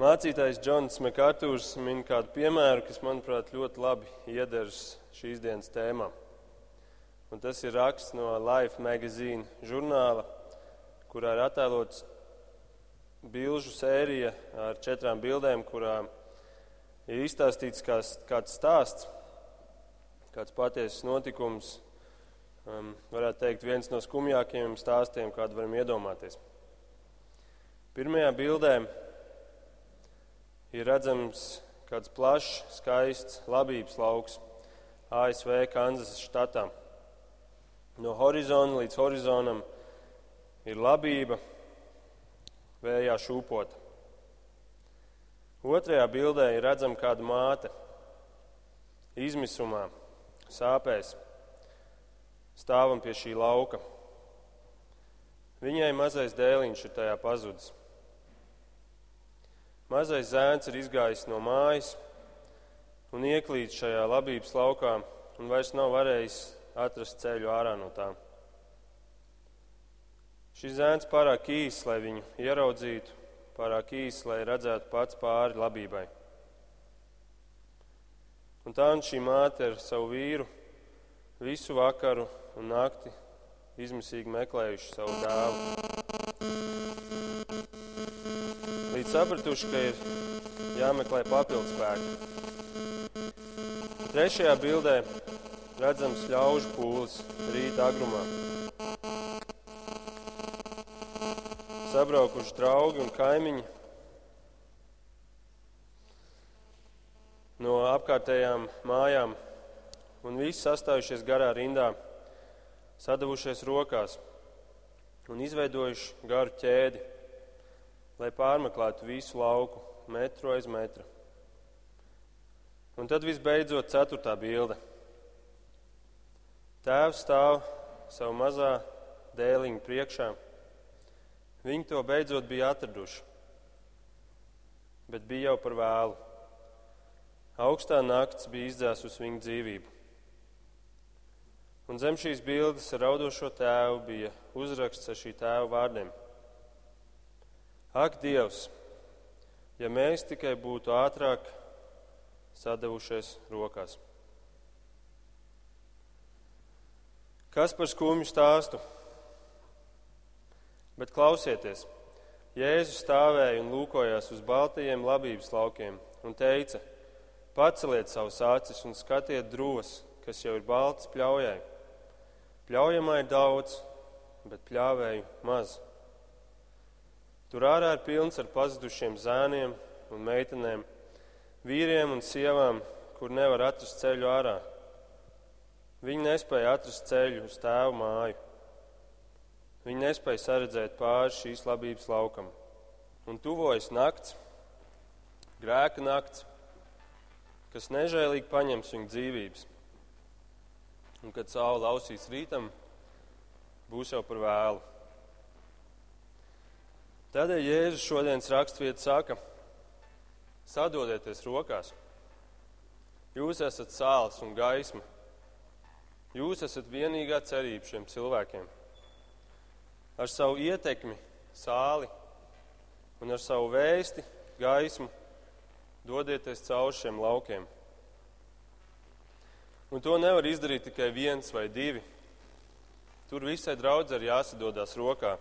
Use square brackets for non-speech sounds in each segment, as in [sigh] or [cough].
Mācītājs Džons Mekārtūrs min kādu piemēru, kas, manuprāt, ļoti labi iederas šīs dienas tēmā. Un tas ir raksts no Life magazine žurnāla, kurā ir attēlots bilžu sērija ar četrām bildēm, kurām ir izstāstīts kāds, kāds stāsts, kāds patiesas notikums, um, varētu teikt, viens no skumjākajiem stāstiem, kādu varam iedomāties. Pirmajā bildē ir redzams kāds plašs, skaists labības lauks ASV Kanzas štatā. No horizona līdz horizontam ir labība, vējā šūpota. Otrajā bildē ir redzama kāda māte izmisumā, sāpēs, stāvam pie šī lauka. Viņai mazais dēliņš ir tajā pazudis. Mazais zēns ir izgājis no mājas un ieklīdis šajā labības laukā un vairs nav varējis atrast ceļu ārā no tām. Šis zēns pārāk īss, lai viņu ieraudzītu, pārāk īss, lai redzētu pats pāri labībai. Un tā un šī māte ar savu vīru visu vakaru un nakti izmisīgi meklējuši savu dēlu. Sapratuši, ka ir jāmeklē papildus spēki. Trešajā bildē redzams ļaužu pūlis rīta agrumā. sabraukuši draugi un kaimiņi no apkārtējām mājām, un visi sastājušies garā rindā, sadavušies rokās un izveidojuši garu ķēdi, lai pārmeklētu visu lauku metru aiz metra. Un tad visbeidzot ceturtā bilde. Tēvs stāv savu mazā dēliņu priekšā Viņi to beidzot bija atraduši, bet bija jau par vēlu. Augstā nakts bija izdzēsusi viņu dzīvību. Un zem šīs bildes raudošo tēvu bija uzraksts ar šī tēva vārdiem: Ak, Dievs, ja mēs tikai būtu ātrāk sadavušies rokās! Kas par skumju stāstu? Bet klausieties, Jēzus stāvēja un lūkojās uz baltajiem labības laukiem un teica: Paceliet savus acis un skatiet drūs, kas jau ir balts pļaujai. Pļaujamā ir daudz, bet pļāvēju maz. Tur ārā ir pilns ar pazudušiem zēniem un meitenēm, vīriem un sievām, kur nevar atrast ceļu ārā. Viņi nespēja atrast ceļu uz tēvu māju. Viņi nespēja saredzēt pāri šīs labības laukam. Un tuvojas nakts, grēka nakts, kas nežēlīgi paņems viņu dzīvības. Un kad saule ausīs rītam, būs jau par vēlu. Tādēļ Jēzus šodienas raksturvieta saka: sadodieties rokās. Jūs esat sāls un gaisma. Jūs esat vienīgā cerība šiem cilvēkiem ar savu ietekmi, sāli un ar savu vēsti, gaismu dodieties cauri šiem laukiem. Un to nevar izdarīt tikai viens vai divi. Tur visai draudzē ir jāsadodas rokā,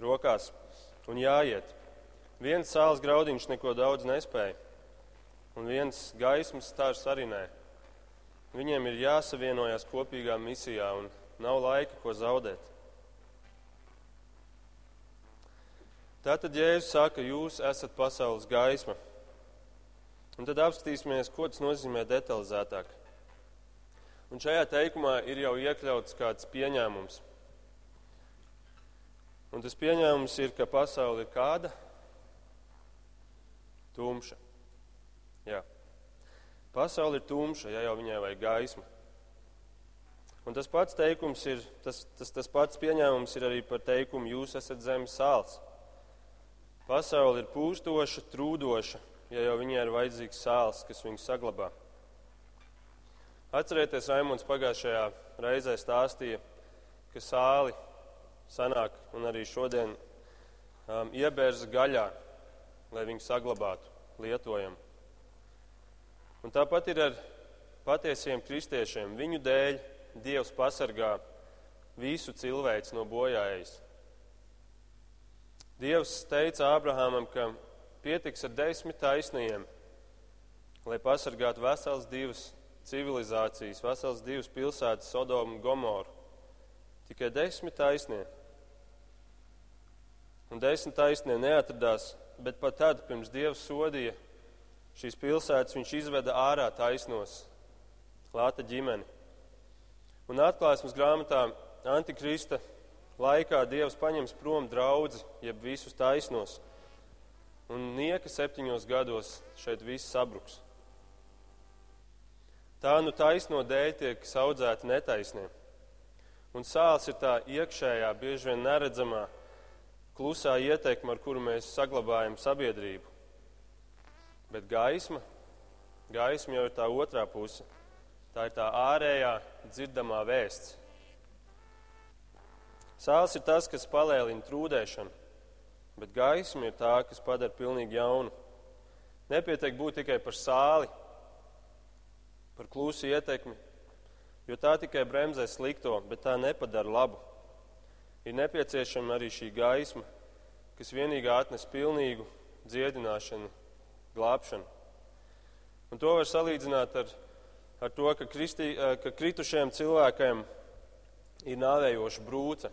rokās un jāiet. Viens sāls graudiņš neko daudz nespēja, un viens gaismas stars arī nē. Viņiem ir jāsavienojas kopīgā misijā, un nav laika, ko zaudēt. Tātad Jēzus saka, jūs esat pasaules gaisma. Un tad apskatīsimies, ko tas nozīmē detalizētāk. Un šajā teikumā ir jau iekļauts kāds pieņēmums. Un tas pieņēmums ir, ka pasaule ir kāda? Tumša. Jā. Pasaule ir tumša, ja jau viņai vajag gaismu. Un tas pats teikums ir, tas, tas, tas pats pieņēmums ir arī par teikumu, jūs esat zemes sāls. Pasaule ir pūstoša, trūdoša, ja jau viņai ir vajadzīgs sāls, kas viņu saglabā. Atcerieties, Raimons pagājušajā reizē stāstīja, ka sāli sanāk un arī šodien um, iebērza gaļā. lai viņu saglabātu, lietojam. Un tāpat ir ar patiesiem kristiešiem. Viņu dēļ Dievs pasargā visu cilvēku no bojājas. Dievs teica Ābrahamam, ka pietiks ar desmit taisniem, lai pasargātu vesels divas civilizācijas, vesels divas pilsētas, Sodomu un Gomoru. Tikai desmit taisnie. Un desmit taisnie neatradās, bet pat tad, pirms Dievs sodīja šīs pilsētas, viņš izveda ārā taisnos Lāta ģimeni. Un atklāsmes grāmatā Antikrista laikā Dievs paņems prom draudzi, jeb visus taisnos. Un nieka septiņos gados šeit viss sabruks. Tā nu taisno dēļ tiek audzēta netaisnība. Un sāls ir tā iekšējā, bieži vien neredzamā, klusā ietekme, ar kuru mēs saglabājam sabiedrību. Bet gaisma, gaisma jau ir tā otrā puse. Tā ir tā ārējā, dzirdamā vēsts. Sāls ir tas, kas palēlina trūdēšanu, bet gaisma ir tā, kas padara pilnīgi jaunu. Nepietiek būt tikai par sāli, par klusu ietekmi, jo tā tikai bremzē slikto, bet tā nepadara labu. Ir nepieciešama arī šī gaisma, kas vienīgā atnes pilnīgu dziedināšanu, glābšanu. Un to var salīdzināt ar, ar to, ka, kristī, ka kritušiem cilvēkiem ir nāvējoša brūce.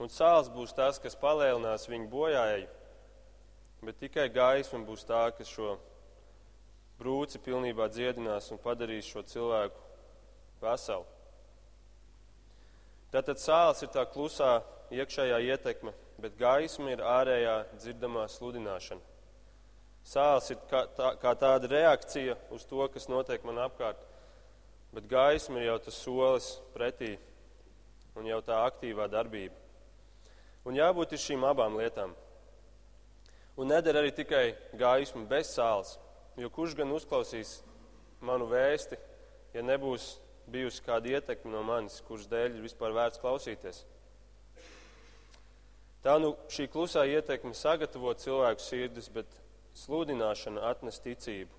Un sāls būs tas, kas palielinās viņu bojāju, bet tikai gaisma būs tā, kas šo brūci pilnībā dziedinās un padarīs šo cilvēku veselu. Tātad sāls ir tā klusā iekšējā ietekme, bet gaisma ir ārējā dzirdamā sludināšana. Sāls ir kā, tā, kā tāda reakcija uz to, kas notiek man apkārt, bet gaisma ir jau tas solis pretī un jau tā aktīvā darbība. Un jābūt šīm abām lietām. Un nedara arī tikai gaisma bez sāls, Jo kurš gan uzklausīs manu vēsti, ja nebūs bijusi kāda ietekme no manis, kuras dēļ ir vispār vērts klausīties? Tā nu šī klusā ietekme sagatavo cilvēku sirdis, bet sludināšana atnes ticību.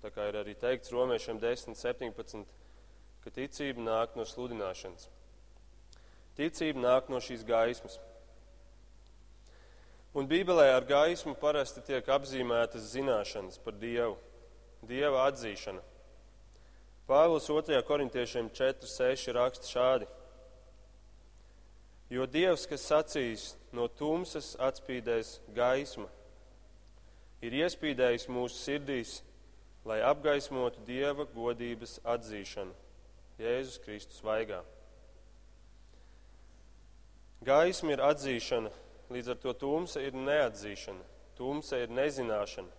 Tā kā ir arī teikts romiešiem 10, 17, ka ticība nāk no sludināšanas. Ticība nāk no šīs gaismas. Un Bībelē ar gaismu parasti tiek apzīmētas zināšanas par Dievu, Dieva atzīšana. Pāvils 2. korintiešiem 4.6 raksta šādi. Jo Dievs, kas sacīs, no tumsas atspīdēs gaisma, ir iespīdējis mūsu sirdīs, lai apgaismotu Dieva godības atzīšanu Jēzus Kristus vaigā. Gaisma ir atzīšana Līdz ar to tumsa ir neatzīšana, tumsa ir nezināšana.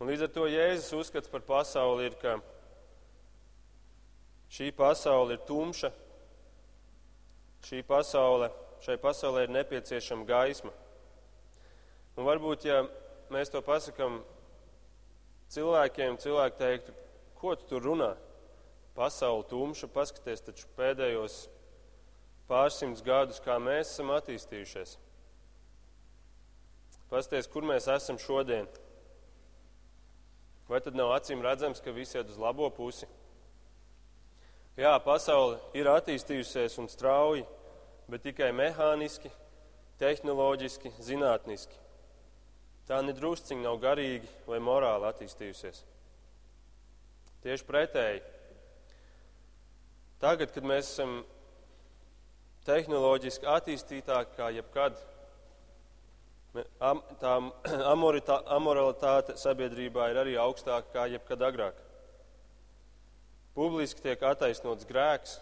Un līdz ar to Jēzus uzskats par pasauli ir, ka šī pasaule ir tumša, šī pasaule, šai pasaulē ir nepieciešama gaisma. Un varbūt, ja mēs to pasakam cilvēkiem, cilvēki teiktu, ko tu tur runā? Pasaule tumša, paskaties taču pēdējos pārsimtus gadus, kā mēs esam attīstījušies. Pasties, kur mēs esam šodien. Vai tad nav acīm redzams, ka visi iet uz labo pusi? Jā, pasaule ir attīstījusies un strauji, bet tikai mehāniski, tehnoloģiski, zinātniski. Tā nedrusciņi nav garīgi vai morāli attīstījusies. Tieši pretēji. Tagad, kad mēs esam tehnoloģiski attīstītāki kā jebkad. Tā [clears throat] amoralitāte sabiedrībā ir arī augstāka kā jebkad agrāk. Publiski tiek attaisnots grēks.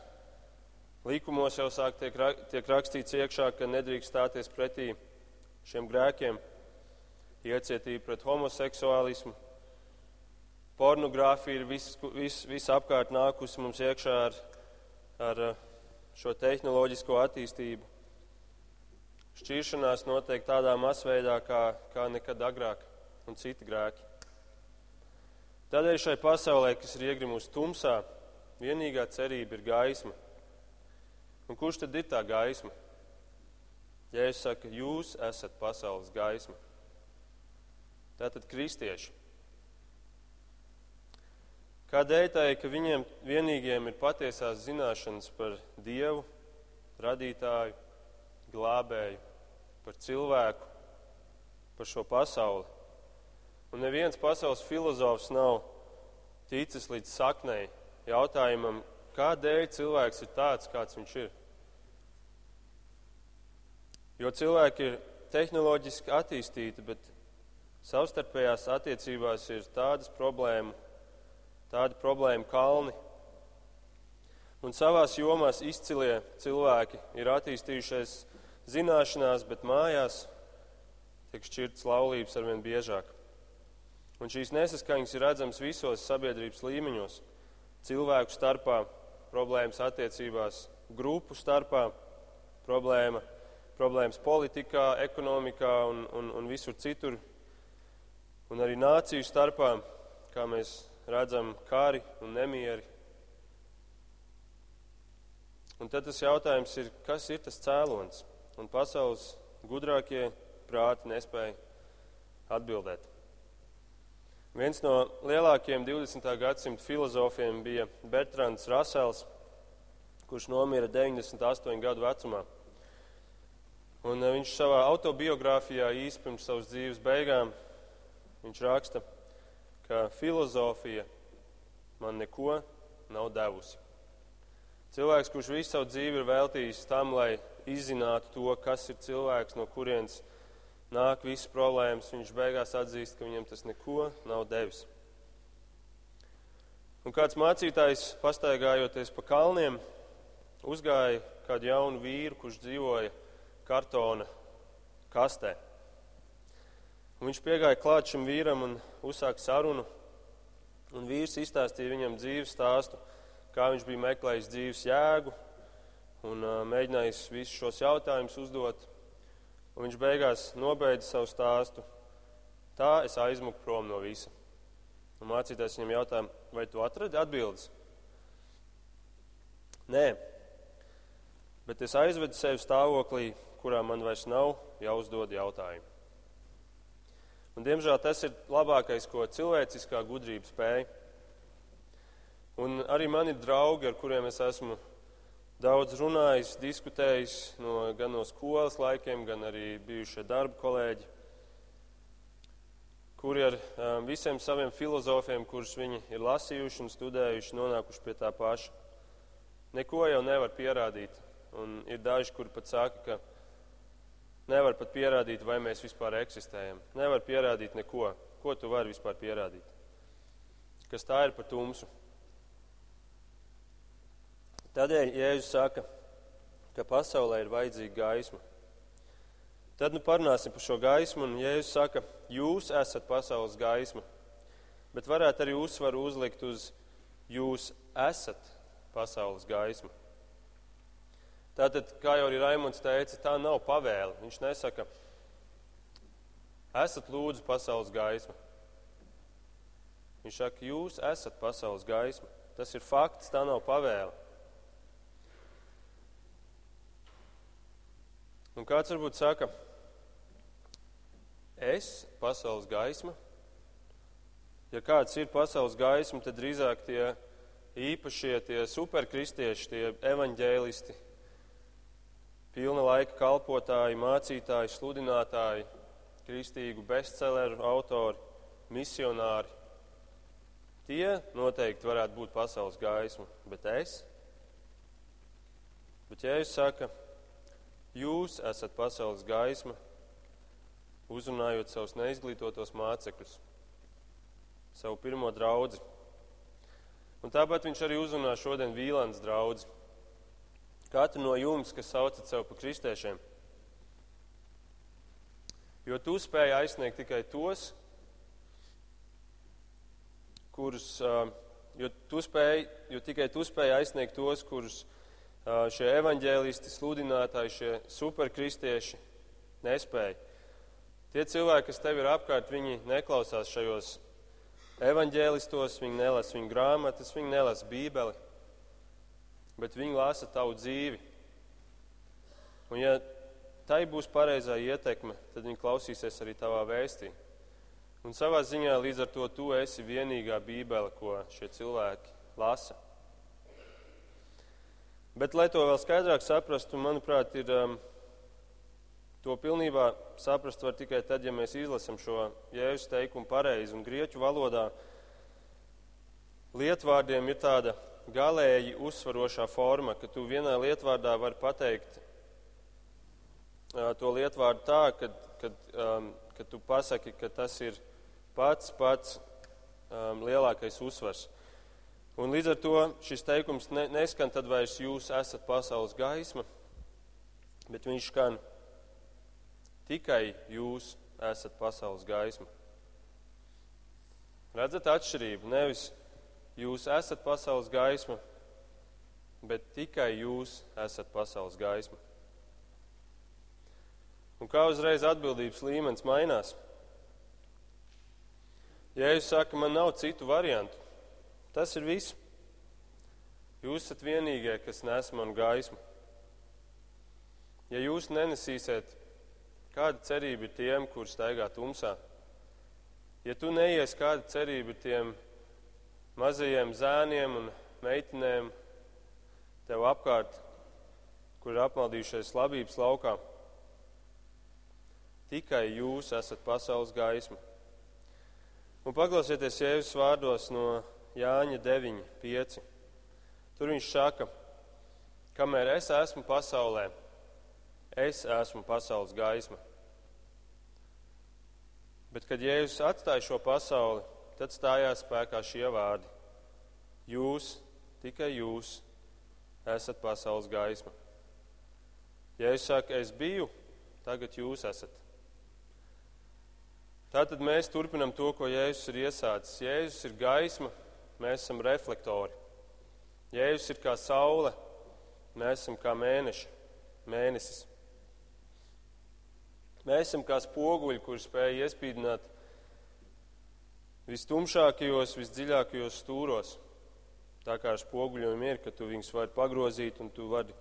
Likumos jau sāk tiek, tiek rakstīts iekšā, ka nedrīkst stāties pretī šiem grēkiem. Iecietība pret homoseksuālismu, pornogrāfija ir viss vis, vis apkārt nākusi mums iekšā ar, ar šo tehnoloģisko attīstību. Šķiršanās notiek tādā masveidā kā, kā nekad agrāk un citi grēki. Tādēļ šai pasaulē, kas ir iegrimusi tumsā, vienīgā cerība ir gaisma. Un kurš tad ir tā gaisma? Ja es saku, jūs esat pasaules gaisma. tātad kristieši. Kādēļ tā, ka viņiem vienīgiem ir patiesās zināšanas par Dievu, radītāju, glābēju, par cilvēku, par šo pasauli. Un neviens pasaules filozofs nav ticis līdz saknei jautājumam, kādēļ cilvēks ir tāds, kāds viņš ir. Jo cilvēki ir tehnoloģiski attīstīti, bet savstarpējās attiecībās ir tādas problēmas, tādi problēma kalni. Un savās jomās izcilie cilvēki ir attīstījušies zināšanās, bet mājās tiek šķirtas laulības arvien biežāk. Un šīs nesaskaņas ir redzamas visos sabiedrības līmeņos - cilvēku starpā, problēmas attiecībās, grupu starpā, problēma, problēmas politikā, ekonomikā un, un, un visur citur, un arī nāciju starpā, kā mēs redzam kari un nemieri. Un tad tas jautājums ir, kas ir tas cēlonis? Un pasaules gudrākie prāti nespēja atbildēt. Viens no lielākajiem 20. gadsimta filozofiem bija Bertrands Rasels, kurš nomira 98 gadu vecumā. Un eh, viņš savā autobiogrāfijā īsi pirms savas dzīves beigām raksta, ka filozofija man neko nav devusi. Cilvēks, kurš visu savu dzīvi ir veltījis tam, lai izzinātu to, kas ir cilvēks, no kurienes nāk visas problēmas, viņš beigās atzīst, ka viņam tas neko nav devis. Un kāds mācītājs, pastaigājoties pa kalniem, uzgāja kādu jaunu vīru, kurš dzīvoja kartona kastē. Un viņš piegāja klāt šim vīram un uzsāka sarunu. Un vīrs izstāstīja viņam dzīves stāstu, kā viņš bija meklējis dzīves jēgu un uh, mēģinājis visus šos jautājumus uzdot. Un viņš beigās nobeidza savu stāstu. Tā es aizmuku prom no visa. Un mācītājs viņam jautā, vai tu atradi atbildes? Nē, bet es aizvedu sevi stāvoklī, kurā man vairs nav jāuzdod jautājumu. Un, diemžēl tas ir labākais, ko cilvēciskā gudrība spēj. Un arī mani draugi, ar kuriem es esmu daudz runājis, diskutējis no, gan no skolas laikiem, gan arī bijušie darba kolēģi, kuri ar um, visiem saviem filozofiem, kurus viņi ir lasījuši un studējuši, nonākuši pie tā paša. Neko jau nevar pierādīt. Un ir daži, kuri pat saka, ka Nevar pat pierādīt, vai mēs vispār eksistējam. Nevar pierādīt neko. Ko tu vari vispār pierādīt? Kas tā ir par tumsu? Tādēļ Jēzus saka, ka pasaulē ir vajadzīga gaisma. Tad nu parunāsim par šo gaismu, un Jēzus saka, jūs esat pasaules gaisma, bet varētu arī uzsvaru uzlikt uz jūs esat pasaules gaisma. Tātad, kā jau arī Raimons teica, tā nav pavēle. Viņš nesaka, esat lūdzu pasaules gaisma. Viņš saka, jūs esat pasaules gaisma. Tas ir fakts, tā nav pavēle. Un kāds varbūt saka, es pasaules gaisma. Ja kāds ir pasaules gaisma, tad drīzāk tie īpašie, tie superkristieši, tie evaņģēlisti, pilna laika kalpotāji, mācītāji, sludinātāji, kristīgu bestselleru autori, misionāri. Tie noteikti varētu būt pasaules gaisma, bet es? Bet Jēzus saka, jūs esat pasaules gaisma, uzrunājot savus neizglītotos mācekļus, savu pirmo draugu. Un tāpat viņš arī uzrunā šodien Vīlāns draugu Katru no jums, kas saucat sev par kristiešiem. Jo tu spēji aizsniegt tikai tos, kurus, jo, tu spēji, jo tikai tu spēji aizsniegt tos, kurus šie evaņģēlisti, sludinātāji, šie superkristieši nespēja. Tie cilvēki, kas tev ir apkārt, viņi neklausās šajos evaņģēlistos, viņi nelasa viņu grāmatas, viņi nelasa bībeli bet viņi lasa tavu dzīvi. Un, ja tai būs pareizā ietekme, tad viņi klausīsies arī tavā vēstī. Un savā ziņā līdz ar to tu esi vienīgā bībele, ko šie cilvēki lasa. Bet, lai to vēl skaidrāk saprastu, manuprāt, ir um, to pilnībā saprast var tikai tad, ja mēs izlasam šo jēzus teikumu pareizi. Un grieķu valodā lietvārdiem ir tāda galēji uzsvarošā forma, ka tu vienā lietvārdā vari pateikt uh, to lietvārdu tā, ka, kad, um, ka tu pasaki, ka tas ir pats pats um, lielākais uzsvars. Un līdz ar to šis teikums ne, neskan tad vairs jūs esat pasaules gaisma, bet viņš skan tikai jūs esat pasaules gaisma. Redzat atšķirību? Nevis jūs esat pasaules gaisma, bet tikai jūs esat pasaules gaisma. Un kā uzreiz atbildības līmenis mainās? Jēzus saka, man nav citu variantu. Tas ir viss. Jūs esat vienīgie, kas nes man gaismu. Ja jūs nenesīsiet, kāda cerība ir tiem, kur staigā tumsā? Ja tu neies, kāda cerība ir tiem mazajiem zēniem un meitenēm tev apkārt, kur ir apmaldījušies labības laukā? Tikai jūs esat pasaules gaisma. Un paklausieties Jēzus vārdos no Jāņa 9, 5. Tur viņš saka, kamēr es esmu pasaulē, es esmu pasaules gaisma. Bet, kad Jēzus atstāja šo pasauli, tad stājās spēkā šie vārdi: Jūs, tikai jūs, esat pasaules gaisma. Jēzus saka, es biju, tagad jūs esat. Tātad mēs turpinam to, ko Jēzus ir iesācis. Jēzus ir gaisma, mēs esam reflektori. Jēzus ir kā saule, mēs esam kā mēneši, mēnesis. Mēs esam kā spoguļi, kurš spēj iespīdināt vistumšākajos, visdziļākajos stūros. Tā kā ar spoguļiem ir, ka tu viņus vari pagrozīt un tu vari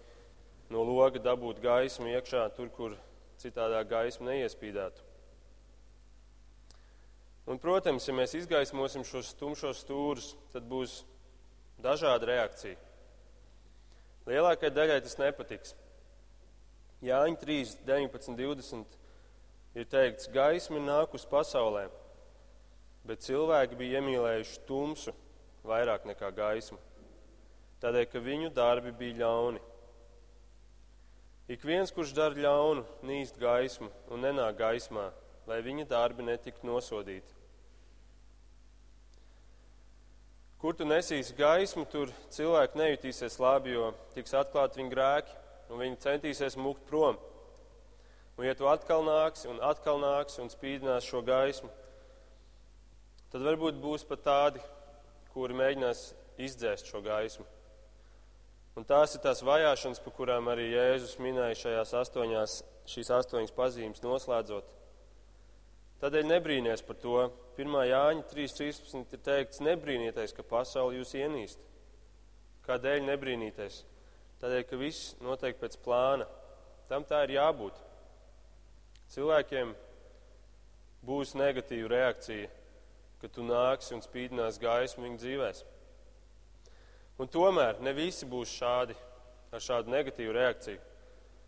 no loga dabūt gaismu iekšā tur, kur citādā gaisma neiespīdētu. Un, protams, ja mēs izgaismosim šos tumšos stūrus, tad būs dažāda reakcija. Lielākajai daļai tas nepatiks. Jāņa 3, 19, 20 ir teikts, gaisma nāk uz pasaulē, bet cilvēki bija iemīlējuši tumsu vairāk nekā gaismu, tādēļ, ka viņu darbi bija ļauni. Ik viens, kurš dara ļaunu, nīst gaismu un nenāk gaismā, lai viņa darbi netiktu nosodīti. Kur tu nesīsi gaismu, tur cilvēki nejutīsies labi, jo tiks atklāti viņu grēki, un viņi centīsies mukt prom. Un, ja tu atkal nāksi un atkal nāksi un spīdinās šo gaismu, tad varbūt būs pat tādi, kuri mēģinās izdzēst šo gaismu. Un tās ir tās vajāšanas, par kurām arī Jēzus minēja šajās astoņās, šīs astoņas pazīmes noslēdzot. Tādēļ nebrīnies par to. 1. Jāņa 3.13 ir teikts, nebrīnieties, ka pasauli jūs ienīst. Kādēļ nebrīnīties? Tādēļ, ka viss notiek pēc plāna. Tam tā ir jābūt. Cilvēkiem būs negatīva reakcija, kad tu nāksi un spīdinās gaismu viņu dzīvēs. Un tomēr ne visi būs šādi, ar šādu negatīvu reakciju.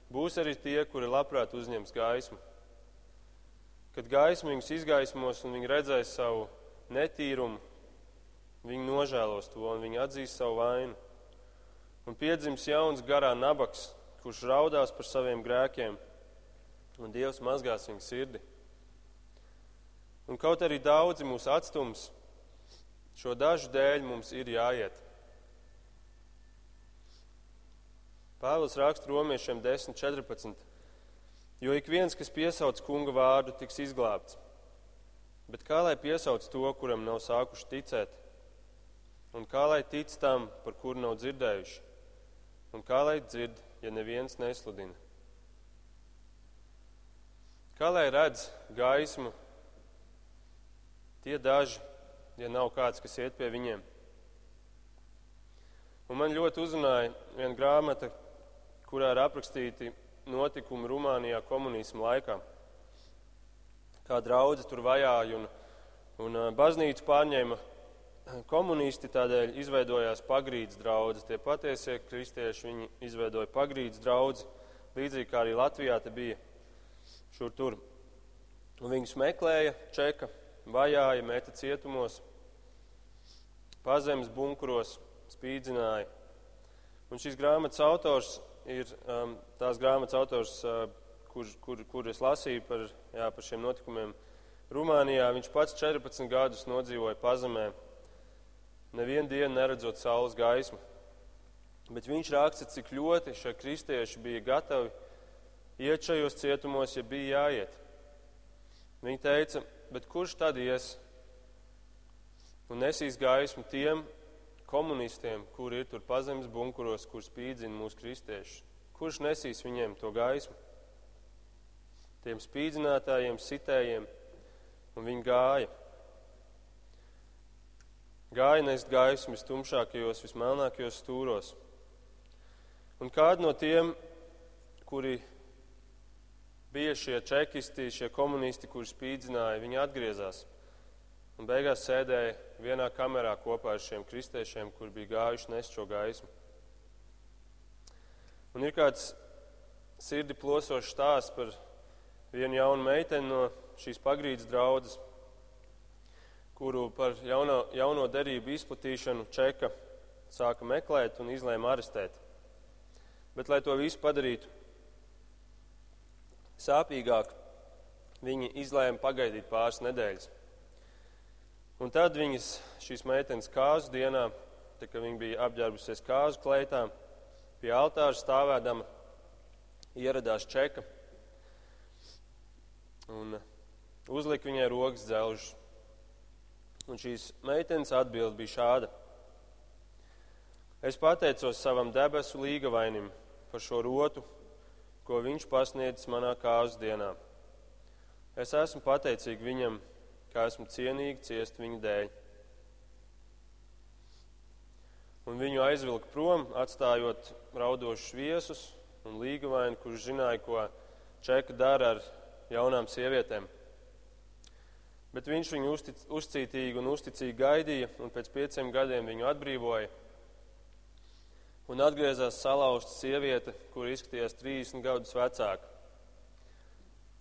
Būs arī tie, kuri labprāt uzņems gaismu Kad gaisma viņus izgaismos un viņi redzēs savu netīrumu, viņi nožēlos to un viņi atzīs savu vainu. Un piedzims jauns garā nabaks, kurš raudās par saviem grēkiem, un Dievs mazgās viņa sirdi. Un kaut arī daudzi mūs atstums, šo dažu dēļ mums ir jāiet. Pāvils raksta romiešiem 10.14. Jo ik viens, kas piesauc kunga vārdu, tiks izglābts. Bet kā lai piesauc to, kuram nav sākuši ticēt? Un kā lai tic tam, par kuru nav dzirdējuši? Un kā lai dzird, ja neviens nesludina? Kā lai redz gaismu tie daži, ja nav kāds, kas iet pie viņiem? Un man ļoti uzrunāja viena grāmata, kurā ir aprakstīti notikumi Rumānijā komunismu laikā. Kā draudzi tur vajāja un Un baznīcu pārņēma komunisti, tādēļ izveidojās pagrīdes draudzes. Tie patiesie kristieši, viņi izveidoja pagrīdes draudzes, līdzīgi kā arī Latvijā te bija šur tur. Un viņus meklēja, čeka, vajāja, meta cietumos, pazemes bunkuros, spīdzināja. Un šīs grāmatas autors ir um, tās grāmatas autors, uh, kur, kur, kur es lasīju par, jā, par šiem notikumiem Rumānijā viņš pats 14 gadus nodzīvoja pazemē, nevienu dienu neredzot saules gaismu. Bet viņš raksta, cik ļoti šie kristieši bija gatavi iet šajos cietumos, ja bija jāiet. Viņi teica, bet kurš tad ies un nesīs gaismu tiem komunistiem, kuri ir tur pazemes bunkuros, kur spīdzina mūsu kristiešus? Kurš nesīs viņiem to gaismu? Tiem spīdzinātājiem, sitējiem un viņi gāja. Gāja nest gaismu vistumšākajos, vismelnākajos stūros. Un kādi no tiem, kuri bija šie čekisti, šie komunisti, kuri spīdzināja, viņi atgriezās. Un beigās sēdēja vienā kamerā kopā ar šiem kristiešiem, kur bija gājuši nest šo gaismu. Un ir kāds sirdi plosošs stāsts par vienu jaunu meiteni no šīs pagrīdes draudzes, kuru par jauno, jauno derību izplatīšanu čeka sāka meklēt un izlēma arestēt. Bet, lai to visu padarītu sāpīgāk, viņi izlēma pagaidīt pāris nedēļas. Un tad viņas, šīs meitenes kāzu dienā, tā, kad viņa bija apģērbusies kāzu kleitā, pie altāra stāvēdama ieradās čeka un uzlika viņai rokas dzelžus. Un šīs meitenes atbild bija šāda. Es pateicos savam debesu līgavainim par šo rotu, ko viņš pasniedzis manā kāzu dienā. Es esmu pateicīga viņam, kā esmu cienīga ciest viņa dēļ. Un viņu aizvilka prom, atstājot raudošus viesus un līgavaini, kurš zināja, ko čeka dara ar jaunām sievietēm. Bet viņš viņu uztic, uzcītīgi un uzticīgi gaidīja, un pēc pieciem gadiem viņu atbrīvoja. Un atgriezās salauzta sieviete, kur izskatījās 30 gadus vecāka.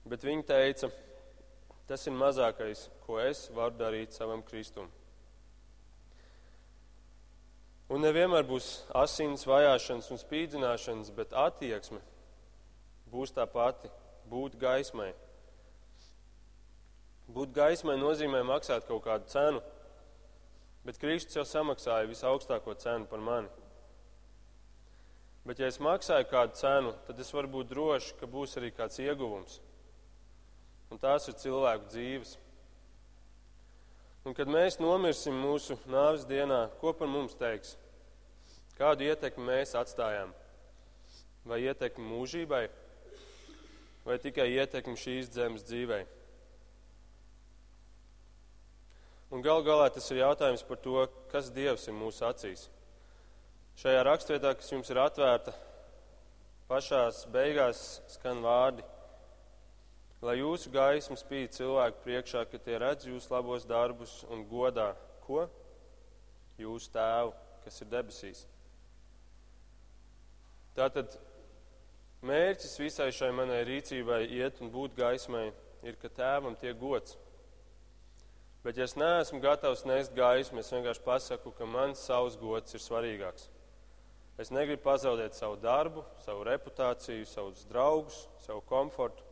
Bet viņa teica, tas ir mazākais, ko es varu darīt savam Kristum. Un nevienmēr būs asins vajāšanas un spīdzināšanas, bet attieksme būs tā pati - būt gaismai. Būt gaismai nozīmē maksāt kaut kādu cenu, bet Kristus jau samaksāja visaugstāko cenu par mani. Bet, ja es maksāju kādu cenu, tad es varu būt drošs, ka būs arī kāds ieguvums. Un tās ir cilvēku dzīves. Un, kad mēs nomirsim mūsu nāves dienā, ko par mums teiks? Kādu ietekmi mēs atstājām? Vai ietekmi mūžībai, vai tikai ietekmi šīs zemes dzīvei? Un gal galā tas ir jautājums par to, kas Dievs ir mūsu acīs. Šajā rakstvietā, kas jums ir atvērta, pašās beigās skan vārdi, lai jūsu gaisma spīd cilvēku priekšā, ka tie redz jūsu labos darbus un godā ko? Jūsu tēvu, kas ir debesīs. Tātad mērķis visai šai manai rīcībai iet un būt gaismai ir, ka tēvam tiek gods. Bet, ja es neesmu gatavs nest gaismu, es vienkārši pasaku, ka mans savs gods ir svarīgāks. Es negribu pazaudēt savu darbu, savu reputāciju, savus draugus, savu komfortu.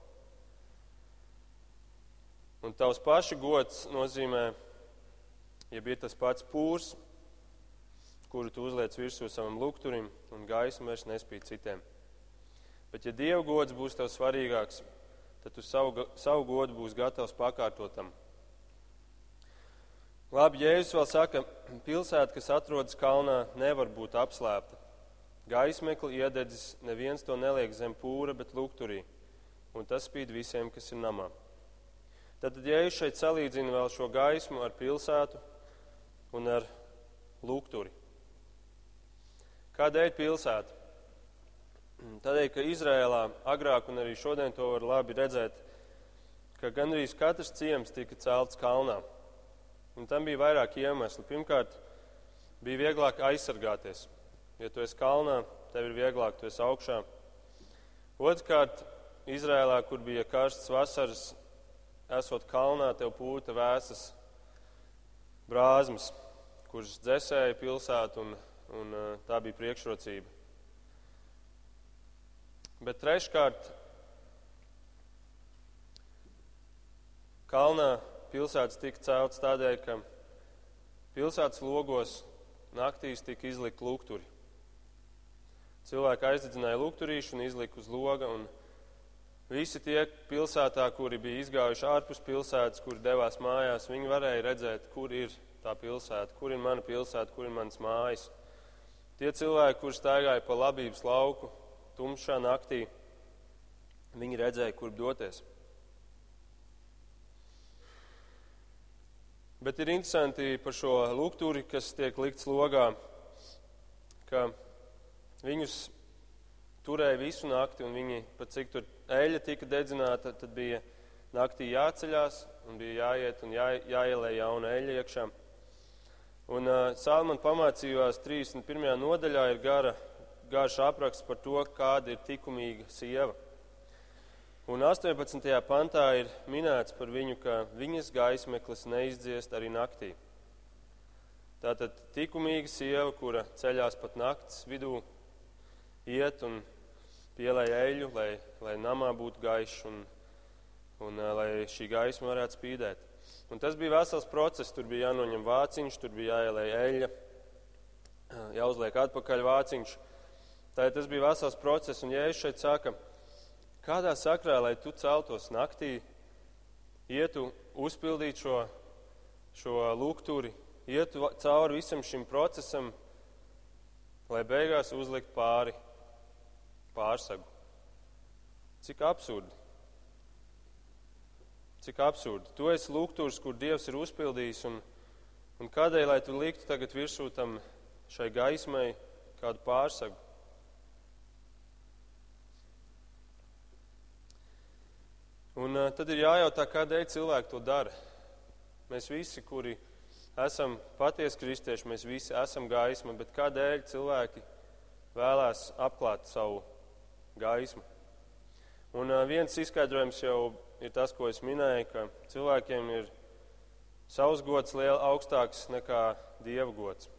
Un tavs paša gods nozīmē, ja bija tas pats pūrs, kuru tu uzliec virsū savam lukturim, un gaisma vairs nespīd citiem. Bet, ja Dieva gods būs tev svarīgāks, tad tu savu, savu godu būs gatavs pakārtotam Labi, Jēzus vēl saka, [clears throat] pilsēta, kas atrodas kalnā, nevar būt apslēpta. Gaismekli iededzis, neviens to neliek zem pūra, bet lukturī, un tas spīd visiem, kas ir namā. Tad Jēzus šeit salīdzina vēl šo gaismu ar pilsētu un ar lukturi. Kādēļ pilsēta? Tādēļ, ka Izrēlā agrāk un arī šodien to var labi redzēt, ka gandrīz katrs ciems tika celts kalnā. Un tam bija vairāk iemeslu. Pirmkārt, bija vieglāk aizsargāties. Ja tu esi kalnā, tev ir vieglāk, tu esi augšā. Otrkārt, Izrēlā, kur bija karsts vasaras, esot kalnā, tev pūta vēsas brāzmas, kuras dzēsēja pilsētu, un, un tā bija priekšrocība. Bet treškārt, Kalnā pilsētas tika celtas tādēļ, ka pilsētas logos naktīs tika izlikt lukturi. Cilvēki aizdedzināja lukturīšu un izlika uz loga, un visi tie pilsētā, kuri bija izgājuši ārpus pilsētas, kuri devās mājās, viņi varēja redzēt, kur ir tā pilsēta, kur ir mana pilsēta, kur ir manas mājas. Tie cilvēki, kurš staigāja pa labības lauku tumšā naktī, viņi redzēja, kur doties. Bet ir interesanti par šo lukturi, kas tiek likts logā, ka viņus turēja visu nakti, un viņi, pat cik tur eļļa tika dedzināta, tad bija naktī jāceļās, un bija jāiet un jā, jāielē jauna eļļa iekšā. Un uh, Salmana pamācījās 31. nodaļā ir gara, garš apraksts par to, kāda ir likumīga sieva. Un 18. pantā ir minēts par viņu, ka viņas gaismeklis neizdziest arī naktī. Tātad likumīga sieva, kura ceļās pat naktas vidū, iet un pielēj eļu, lai, lai namā būtu gaišs un, un lai šī gaisma varētu spīdēt. Un tas bija vesels process. Tur bija jānoņem vāciņš, tur bija jāielēj eļļa, jāuzliek atpakaļ vāciņš. Tātad tas bija vesels process, un Jēzus šeit saka, Kādā sakrā, lai tu celtos naktī, ietu uzpildīt šo, šo lūgturi, ietu cauri visam šim procesam, lai beigās uzlikt pāri pārsagu. Cik absurdi! Cik absurdi! Tu esi lūgturs, kur Dievs ir uzpildījis, un, un kādēļ, lai tu liktu tagad virsū tam šai gaismai kādu pārsagu? Un uh, tad ir jājautā, kādēļ cilvēki to dara. Mēs visi, kuri esam patiesi kristieši, mēs visi esam gaisma, bet kādēļ cilvēki vēlās apklāt savu gaismu? Un viens izskaidrojums jau ir tas, ko es minēju, ka cilvēkiem ir savs gods liela augstāks nekā dieva gods.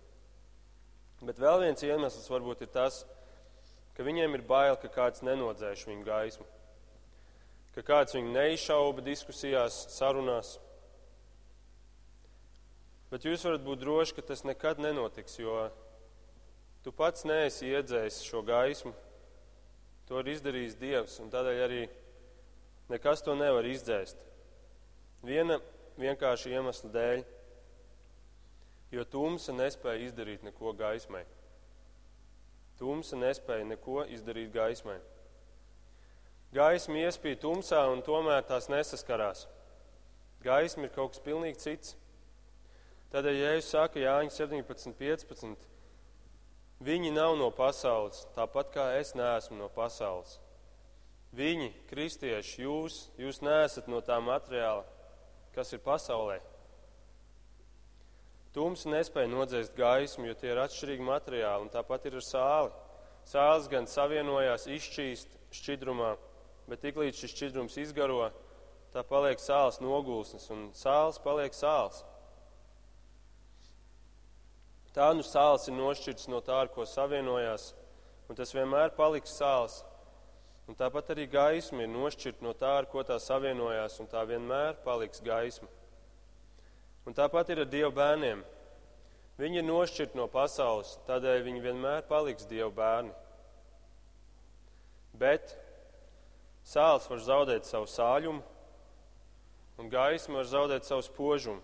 Bet vēl viens iemesls varbūt ir tas, ka viņiem ir bail, ka kāds nenodzēš viņu gaismu ka kāds viņu neizšauba diskusijās, sarunās. Bet jūs varat būt droši, ka tas nekad nenotiks, jo tu pats neesi iedzējis šo gaismu. To ir izdarījis Dievs, un tādēļ arī nekas to nevar izdzēst. Viena vienkārša iemesla dēļ, jo tumsa nespēja izdarīt neko gaismai. Tumsa nespēja neko izdarīt gaismai. Gaisma iespīd tumsā un tomēr tās nesaskarās. Gaisma ir kaut kas pilnīgi cits. Tādēļ, ja jūs saka Jāņa 17, 15, viņi nav no pasaules, tāpat kā es neesmu no pasaules. Viņi, kristieši, jūs, jūs neesat no tā materiāla, kas ir pasaulē. Tums nespēja nodzēst gaismu, jo tie ir atšķirīgi materiāli, un tāpat ir ar sāli. Sāls gan savienojās, izšķīst šķidrumā, bet tiklīdz šis šķidrums izgaro, tā paliek sāls nogulsnes, un sāls paliek sāls. Tā nu sāls ir nošķirts no tā, ar ko savienojās, un tas vienmēr paliks sāls. Un tāpat arī gaisma ir nošķirta no tā, ar ko tā savienojās, un tā vienmēr paliks gaisma. Un tāpat ir ar Dieva bērniem. Viņi ir nošķirti no pasaules, tādēļ viņi vienmēr paliks Dieva bērni. Bet Sāls var zaudēt savu sāļumu, un gaisma var zaudēt savu spožumu.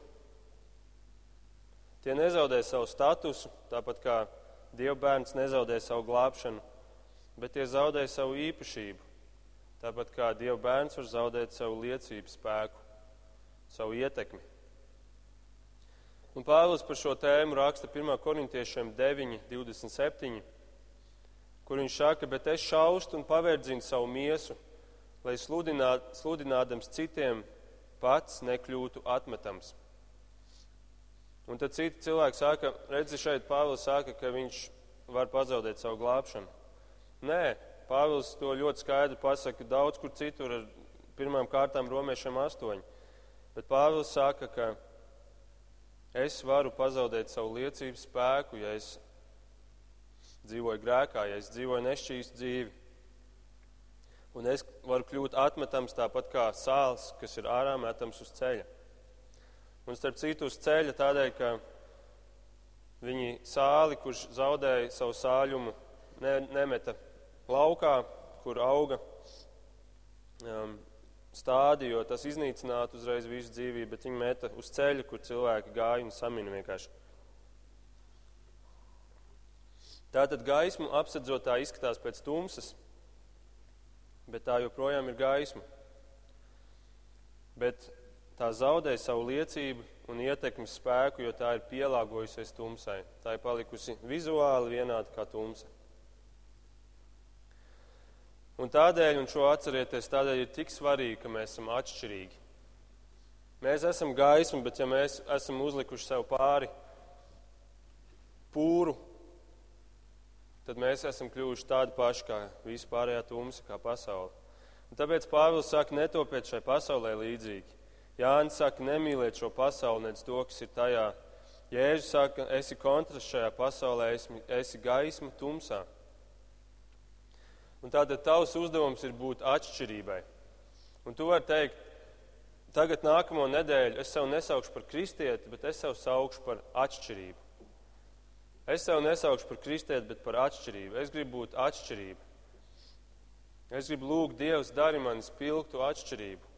Tie nezaudē savu statusu, tāpat kā dievbērns nezaudē savu glābšanu, bet tie zaudē savu īpašību, tāpat kā dievbērns var zaudēt savu liecības spēku, savu ietekmi. Un Pāvils par šo tēmu raksta 1. korintiešiem 9, 27, kur viņš saka, bet es šaustu un paverdzinu savu miesu lai sludināt, sludinādams citiem pats nekļūtu atmetams. Un tad citi cilvēki saka, redzi, šeit Pāvils saka, ka viņš var pazaudēt savu glābšanu. Nē, Pāvils to ļoti skaidri pasaka daudz kur citur, ar pirmām kārtām romiešiem astoņi. Bet Pāvils saka, ka es varu pazaudēt savu liecības spēku, ja es dzīvoju grēkā, ja es dzīvoju nešķīstu dzīvi. Un es varu kļūt atmetams tāpat kā sāls, kas ir ārā metams uz ceļa. Un starp citu uz ceļa tādēļ, ka viņi sāli, kurš zaudēja savu sāļumu, ne, nemeta laukā, kur auga um, stādi, jo tas iznīcinātu uzreiz visu dzīvību, bet viņi meta uz ceļa, kur cilvēki gāja un samina vienkārši. Tātad gaismu apsedzot tā izskatās pēc tumsas, bet tā joprojām ir gaisma. Bet tā zaudē savu liecību un ietekmes spēku, jo tā ir pielāgojusies tumsai. Tā ir palikusi vizuāli vienāda kā tumsa. Un tādēļ, un šo atcerieties, tādēļ ir tik svarīgi, ka mēs esam atšķirīgi. Mēs esam gaisma, bet ja mēs esam uzlikuši sev pāri pūru, tad mēs esam kļuvuši tādi paši kā vispārējā tumsa, kā pasaule. Un tāpēc Pāvils saka, netopiet šai pasaulē līdzīgi. Jānis saka, nemīliet šo pasauli, nedz to, kas ir tajā. Jēzus saka, esi kontrasts šajā pasaulē, esi, esi gaisma tumsā. Un tātad tavs uzdevums ir būt atšķirībai. Un tu vari teikt, tagad nākamo nedēļu es sev nesaukšu par kristieti, bet es sev saukšu par atšķirību. Es sev nesaukšu par kristieti, bet par atšķirību. Es gribu būt atšķirība. Es gribu lūgt Dievs, dari man spilgtu atšķirību.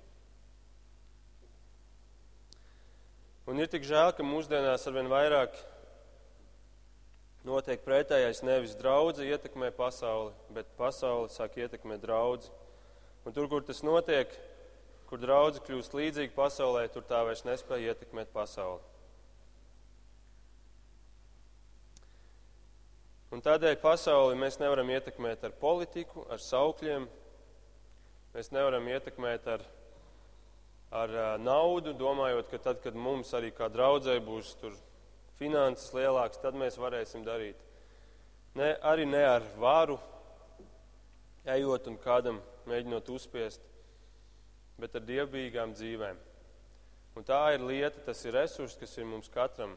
Un ir tik žēl, ka mūsdienās arvien vairāk notiek pretējais nevis draudzi ietekmē pasauli, bet pasauli sāk ietekmēt draudzi. Un tur, kur tas notiek, kur draudzi kļūst līdzīgi pasaulē, tur tā vairs nespēja ietekmēt pasauli. Un tādēļ pasauli mēs nevaram ietekmēt ar politiku, ar saukļiem, mēs nevaram ietekmēt ar ar naudu, domājot, ka tad, kad mums arī kā draudzē būs finanses lielākas, tad mēs varēsim darīt. Ne, arī ne ar varu, ejot un kādam mēģinot uzspiest, bet ar dievbijīgām dzīvēm. Un tā ir lieta, tas ir resurs, kas ir mums katram,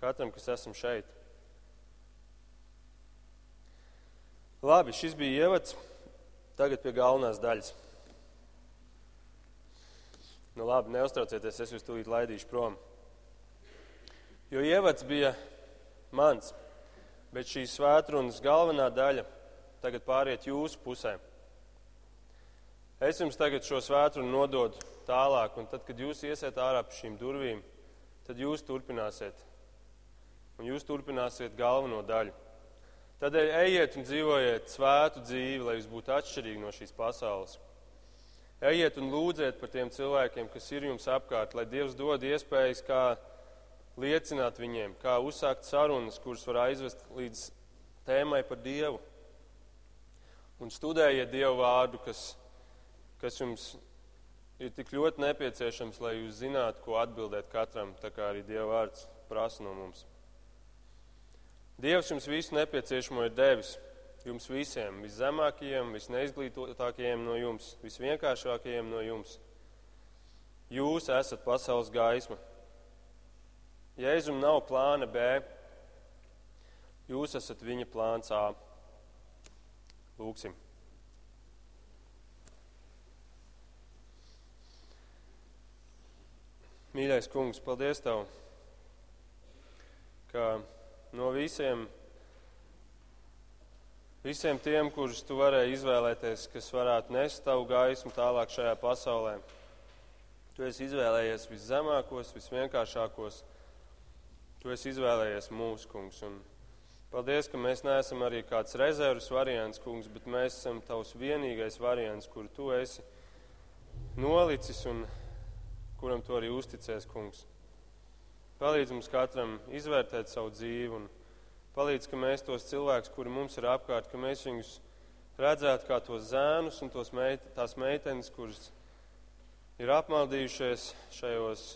katram, kas esam šeit. Labi, šis bija ievads. Tagad pie galvenās daļas. Nu, labi, neuztraucieties, es jūs tūlīt laidīšu prom. Jo ievads bija mans, bet šīs svētrunas galvenā daļa tagad pāriet jūsu pusē. Es jums tagad šo svētrunu nododu tālāk, un tad, kad jūs iesiet ārā pa šīm durvīm, tad jūs turpināsiet. Un jūs turpināsiet galveno daļu. Tādēļ ejiet un dzīvojiet svētu dzīvi, lai jūs būtu atšķirīgi no šīs pasaules. Ejiet un lūdziet par tiem cilvēkiem, kas ir jums apkārt, lai Dievs dod iespējas, kā liecināt viņiem, kā uzsākt sarunas, kuras var aizvest līdz tēmai par Dievu. Un studējiet Dievu vārdu, kas, kas jums ir tik ļoti nepieciešams, lai jūs zinātu, ko atbildēt katram, tā kā arī Dieva vārds prasa no mums. Dievs jums visu nepieciešamo ir devis jums visiem, viszemākajiem, visneizglītotākajiem no jums, visvienkāršākajiem no jums. Jūs esat pasaules gaisma. Jēzum nav plāna B, jūs esat viņa plāns A. Lūksim. Mīļais kungs, paldies Tev, ka no visiem visiem tiem, kurus tu varēji izvēlēties, kas varētu nest tavu gaismu tālāk šajā pasaulē. Tu esi izvēlējies viszemākos, visvienkāršākos. Tu esi izvēlējies mūsu kungs. Un paldies, ka mēs neesam arī kāds rezerves variants, kungs, bet mēs esam tavs vienīgais variants, kuru tu esi nolicis un kuram tu arī uzticies, kungs. Palīdz mums katram izvērtēt savu dzīvi un Palīdz, ka mēs tos cilvēkus, kuri mums ir apkārt, ka mēs viņus redzētu kā tos zēnus un tos meit, tās meitenes, kuras ir apmaldījušies šajos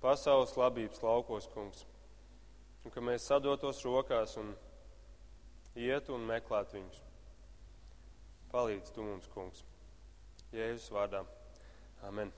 pasaules labības laukos, kungs. Un ka mēs sadotos rokās un ietu un meklētu viņus. Palīdz tu mums, kungs. Jēzus vārdā. Amen.